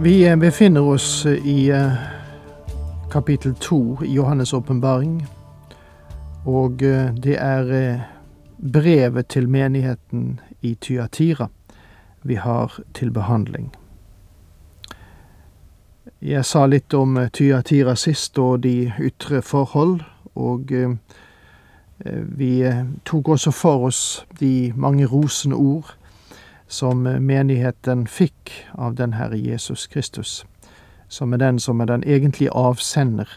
Vi befinner oss i eh, kapittel to i Johannes' åpenbaring, og eh, det er eh, brevet til menigheten i Tyatira vi har til behandling. Jeg sa litt om Tyatira sist og de ytre forhold, og vi tok også for oss de mange rosende ord som menigheten fikk av den Herre Jesus Kristus, som er den som er den egentlige avsender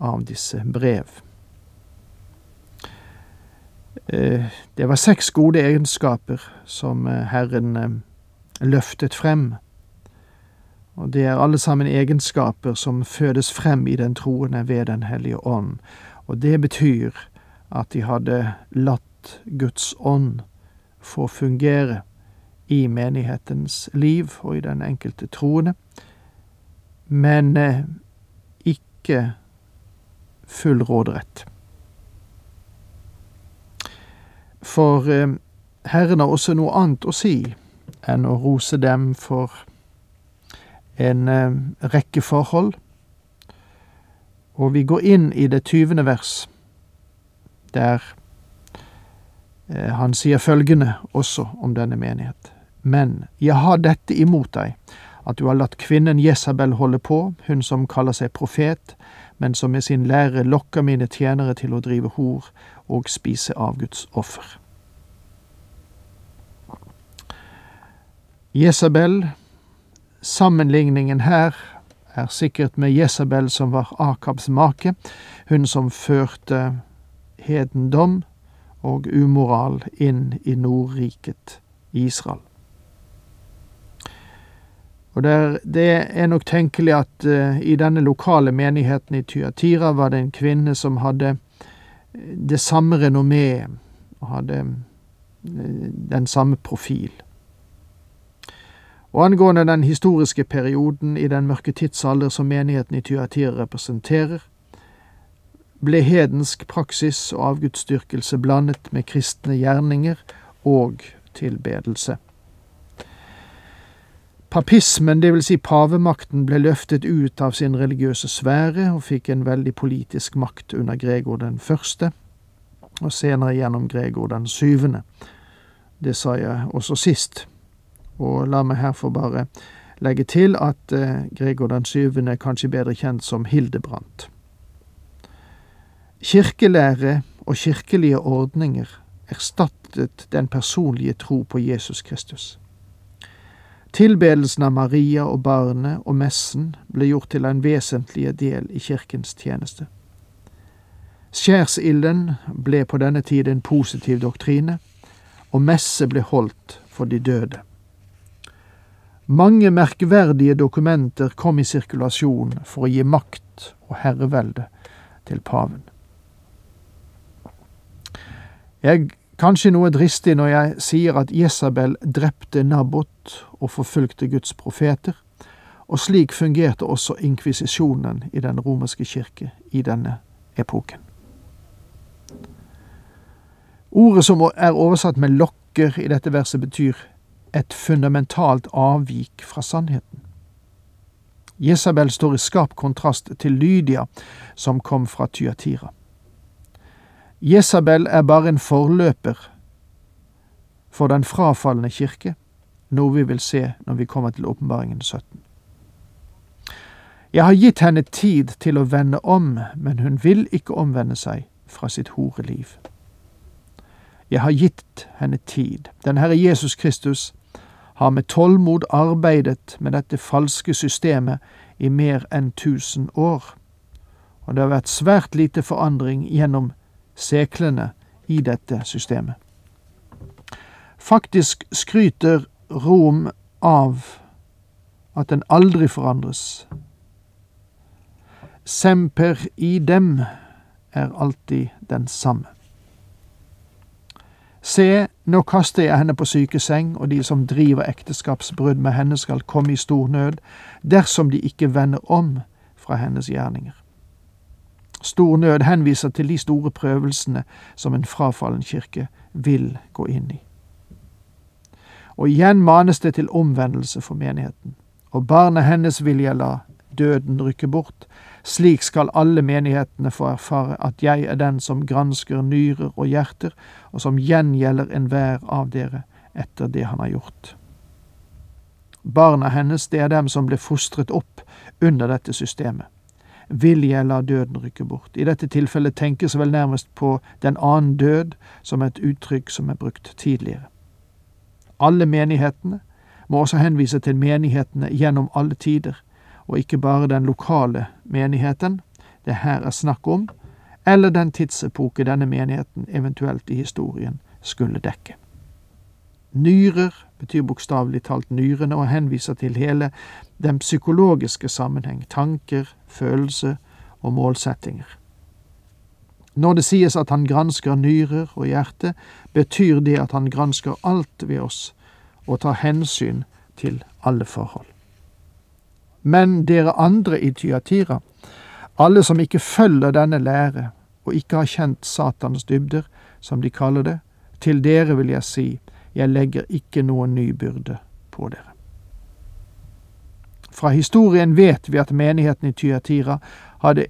av disse brev. Det var seks gode egenskaper som Herren løftet frem, og det er alle sammen egenskaper som fødes frem i den troende ved Den hellige ånd, og det betyr at de hadde latt Guds ånd få fungere i menighetens liv og i den enkelte troende, men eh, ikke full råderett. For eh, Herren har også noe annet å si enn å rose dem for en eh, rekke forhold. Og vi går inn i det tyvende vers, der han sier følgende også om denne menighet. Men jeg har dette imot deg, at du har latt kvinnen Jesabel holde på, hun som kaller seg profet, men som med sin lære lokker mine tjenere til å drive hor og spise av Guds offer. Jesabel, sammenligningen her er sikkert med Jesabel som var Akabs make, hun som førte hedendom og umoral inn i Nordriket Israel. Og der, Det er nok tenkelig at uh, i denne lokale menigheten i Tyatira var det en kvinne som hadde eh, det samme renommé og hadde uh, den samme profil. Og angående den historiske perioden i den mørke tidsalder som menigheten i Tyatira representerer, ble hedensk praksis og avgudsdyrkelse blandet med kristne gjerninger og tilbedelse. Papismen, vil si pavemakten, ble løftet ut av sin religiøse sfære og fikk en veldig politisk makt under Gregor den første, og senere gjennom Gregor den syvende. Det sa jeg også sist, og la meg her få bare legge til at eh, Gregor den syvende er kanskje bedre kjent som Hildebrandt. Kirkelære og kirkelige ordninger erstattet den personlige tro på Jesus Kristus. Tilbedelsen av Maria og barnet og messen ble gjort til en vesentlig del i kirkens tjeneste. Skjærsilden ble på denne tid en positiv doktrine, og messe ble holdt for de døde. Mange merkverdige dokumenter kom i sirkulasjon for å gi makt og herrevelde til paven. Jeg Kanskje noe dristig når jeg sier at Jesabel drepte Nabot og forfulgte Guds profeter, og slik fungerte også inkvisisjonen i den romerske kirke i denne epoken. Ordet som er oversatt med lokker i dette verset, betyr et fundamentalt avvik fra sannheten. Jesabel står i skarp kontrast til Lydia, som kom fra Tyatira. Jesabel er bare en forløper for den frafalne kirke, noe vi vil se når vi kommer til åpenbaringen 17. Jeg har gitt henne tid til å vende om, men hun vil ikke omvende seg fra sitt horeliv. Jeg har gitt henne tid. Den Herre Jesus Kristus har med tålmod arbeidet med dette falske systemet i mer enn tusen år, og det har vært svært lite forandring gjennom seklene i dette systemet. Faktisk skryter Rom av at den aldri forandres. Semper i dem er alltid den samme. Se, nå kaster jeg henne på sykeseng, og de som driver ekteskapsbrudd med henne skal komme i stor nød, dersom de ikke vender om fra hennes gjerninger. Stor nød henviser til de store prøvelsene som en frafallen kirke vil gå inn i. Og igjen manes det til omvendelse for menigheten. Og barnet hennes vil jeg la døden rykke bort. Slik skal alle menighetene få erfare at jeg er den som gransker nyrer og hjerter, og som gjengjelder enhver av dere etter det han har gjort. Barna hennes, det er dem som ble fostret opp under dette systemet. Vil la døden rykke bort? I dette tilfellet tenkes vel nærmest på den annen død som et uttrykk som er brukt tidligere. Alle menighetene må også henvise til menighetene gjennom alle tider, og ikke bare den lokale menigheten det her er snakk om, eller den tidsepoke denne menigheten eventuelt i historien skulle dekke. Nyrer betyr bokstavelig talt nyrene og henviser til hele den psykologiske sammenheng, tanker, følelse og målsettinger. Når det sies at han gransker nyrer og hjerte, betyr det at han gransker alt ved oss og tar hensyn til alle forhold. Men dere andre i Tyatira, alle som ikke følger denne lære og ikke har kjent Satans dybder, som de kaller det, til dere vil jeg si, jeg legger ikke noen ny byrde på dere. Fra historien vet vi at menigheten i Tyatira hadde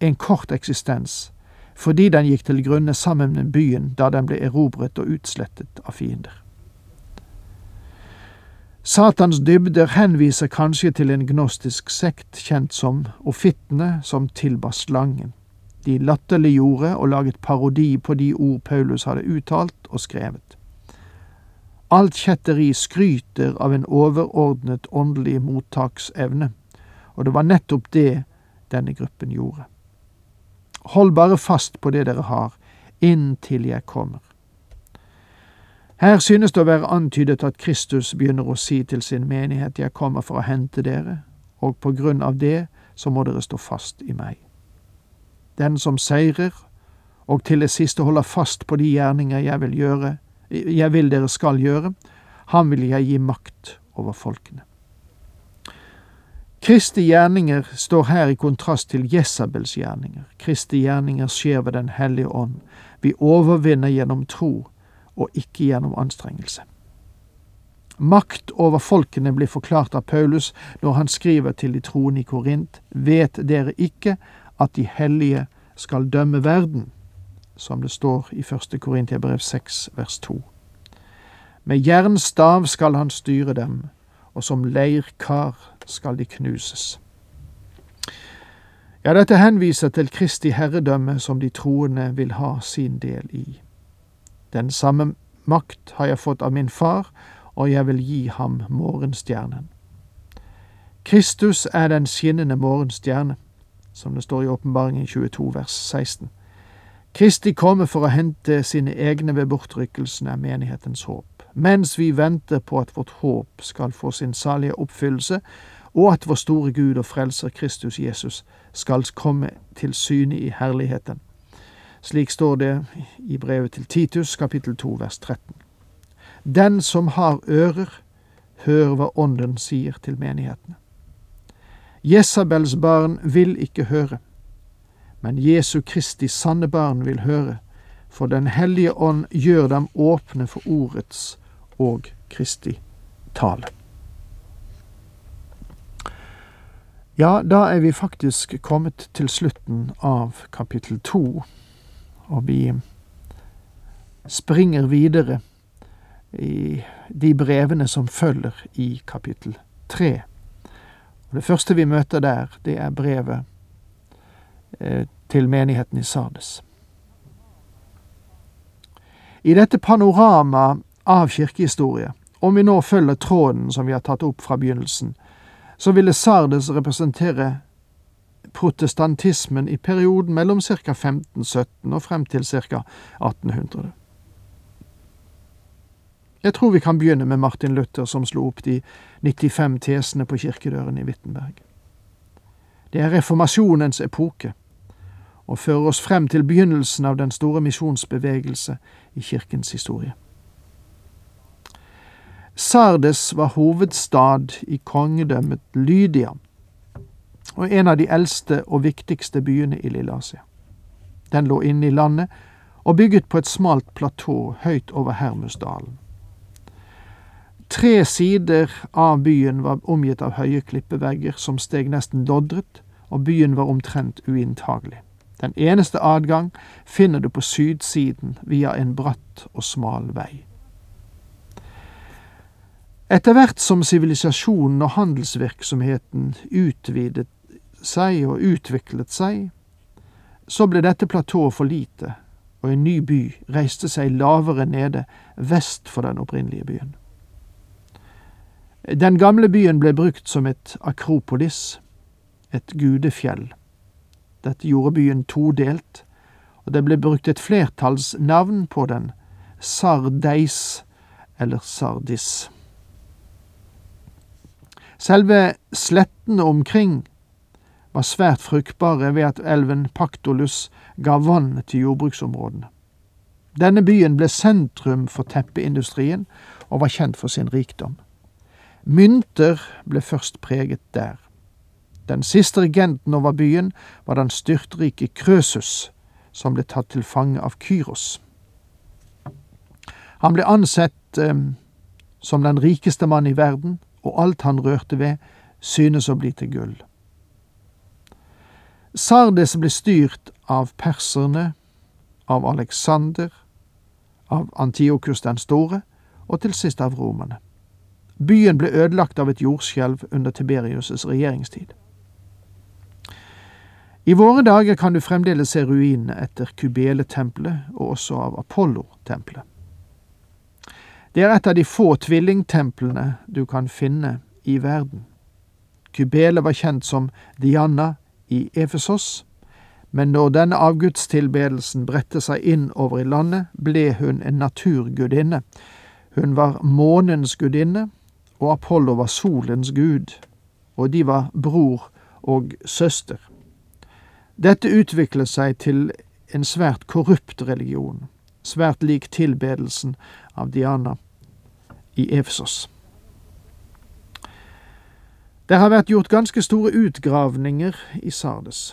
en kort eksistens, fordi den gikk til grunne sammen med byen da den ble erobret og utslettet av fiender. Satans dybder henviser kanskje til en gnostisk sekt kjent som ofittene, som tilba slangen. De latterliggjorde og laget parodi på de ord Paulus hadde uttalt og skrevet. Alt kjetteri skryter av en overordnet åndelig mottaksevne, og det var nettopp det denne gruppen gjorde. Hold bare fast på det dere har, inntil jeg kommer. Her synes det å være antydet at Kristus begynner å si til sin menighet, jeg kommer for å hente dere, og på grunn av det så må dere stå fast i meg. Den som seirer, og til det siste holder fast på de gjerninger jeg vil gjøre, jeg vil dere skal gjøre, ham vil jeg gi makt over folkene. Kristi gjerninger står her i kontrast til Jesabels gjerninger. Kristi gjerninger skjer ved Den hellige ånd. Vi overvinner gjennom tro og ikke gjennom anstrengelse. Makt over folkene blir forklart av Paulus når han skriver til de troende i Korint, vet dere ikke at de hellige skal dømme verden, som det står i første Korintiabrev 6 vers 2. Med jernstav skal han styre dem, og som leirkar skal de knuses. Ja, dette henviser til Kristi herredømme som de troende vil ha sin del i. Den samme makt har jeg fått av min far, og jeg vil gi ham morgenstjernen. Kristus er den skinnende morgenstjerne, som det står i Åpenbaringen 22 vers 16. Kristi kommer for å hente sine egne ved bortrykkelsen av menighetens håp. Mens vi venter på at vårt håp skal få sin salige oppfyllelse, og at vår store Gud og Frelser Kristus Jesus skal komme til syne i herligheten. Slik står det i brevet til Titus, kapittel 2, vers 13. Den som har ører, hør hva Ånden sier til menighetene. Jesabels barn vil ikke høre, men Jesu Kristi sanne barn vil høre, for Den hellige ånd gjør dem åpne for ordets og Kristi tale. Ja, da er vi faktisk kommet til slutten av kapittel to og vi springer videre i de brevene som følger i kapittel tre. Det første vi møter der, det er brevet til menigheten i Sardes. I dette panorama av kirkehistorie, om vi nå følger tråden som vi har tatt opp fra begynnelsen, så ville Sardes representere protestantismen i perioden mellom ca. 1517 og frem til ca. 1800. Jeg tror vi kan begynne med Martin Luther, som slo opp de 95 tesene på kirkedøren i Wittenberg. Det er reformasjonens epoke, og fører oss frem til begynnelsen av den store misjonsbevegelse i kirkens historie. Sardes var hovedstad i kongedømmet Lydia, og en av de eldste og viktigste byene i Lilleasia. Den lå inne i landet og bygget på et smalt platå høyt over Hermusdalen. Tre sider av byen var omgitt av høye klippevegger som steg nesten loddret, og byen var omtrent uinntagelig. Den eneste adgang finner du på sydsiden via en bratt og smal vei. Etter hvert som sivilisasjonen og handelsvirksomheten utvidet seg og utviklet seg, så ble dette platået for lite, og en ny by reiste seg lavere nede vest for den opprinnelige byen. Den gamle byen ble brukt som et akropolis, et gudefjell. Dette gjorde byen todelt, og det ble brukt et flertallsnavn på den, Sardeis eller Sardis. Selve slettene omkring var svært fruktbare ved at elven Paktolus ga vann til jordbruksområdene. Denne byen ble sentrum for teppeindustrien og var kjent for sin rikdom. Mynter ble først preget der. Den siste regenten over byen var den styrtrike Krøsus, som ble tatt til fange av Kyros. Han ble ansett eh, som den rikeste mann i verden, og alt han rørte ved, synes å bli til gull. Sardes ble styrt av perserne, av Alexander, av Antiokus den store, og til sist av romerne. Byen ble ødelagt av et jordskjelv under Tiberius' regjeringstid. I våre dager kan du fremdeles se ruinene etter Kubele-tempelet og også av Apollo-tempelet. Det er et av de få tvillingtemplene du kan finne i verden. Kubele var kjent som Diana i Efesos, men når denne avgudstilbedelsen bredte seg inn over i landet, ble hun en naturgudinne. Hun var månens gudinne, og Apollo var solens gud, og de var bror og søster. Dette utviklet seg til en svært korrupt religion, svært lik tilbedelsen av Diana i Efesos. Det har vært gjort ganske store utgravninger i Sardes.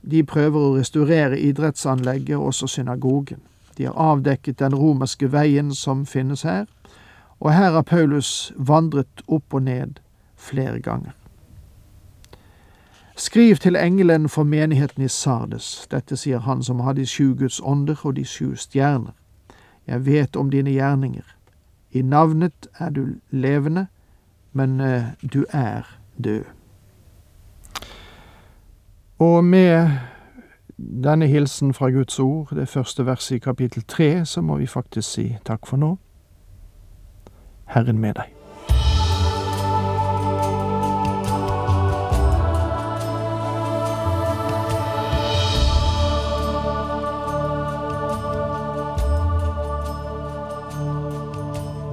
De prøver å restaurere idrettsanlegget og også synagogen. De har avdekket den romerske veien som finnes her, og her har Paulus vandret opp og ned flere ganger. Skriv til engelen for menigheten i Sardes, dette sier han som har de sju Guds ånder og de sju stjerner. Jeg vet om dine gjerninger. I navnet er du levende, men eh, du er død. Og med denne hilsen fra Guds ord, det første verset i kapittel tre, så må vi faktisk si takk for nå. Herren med deg.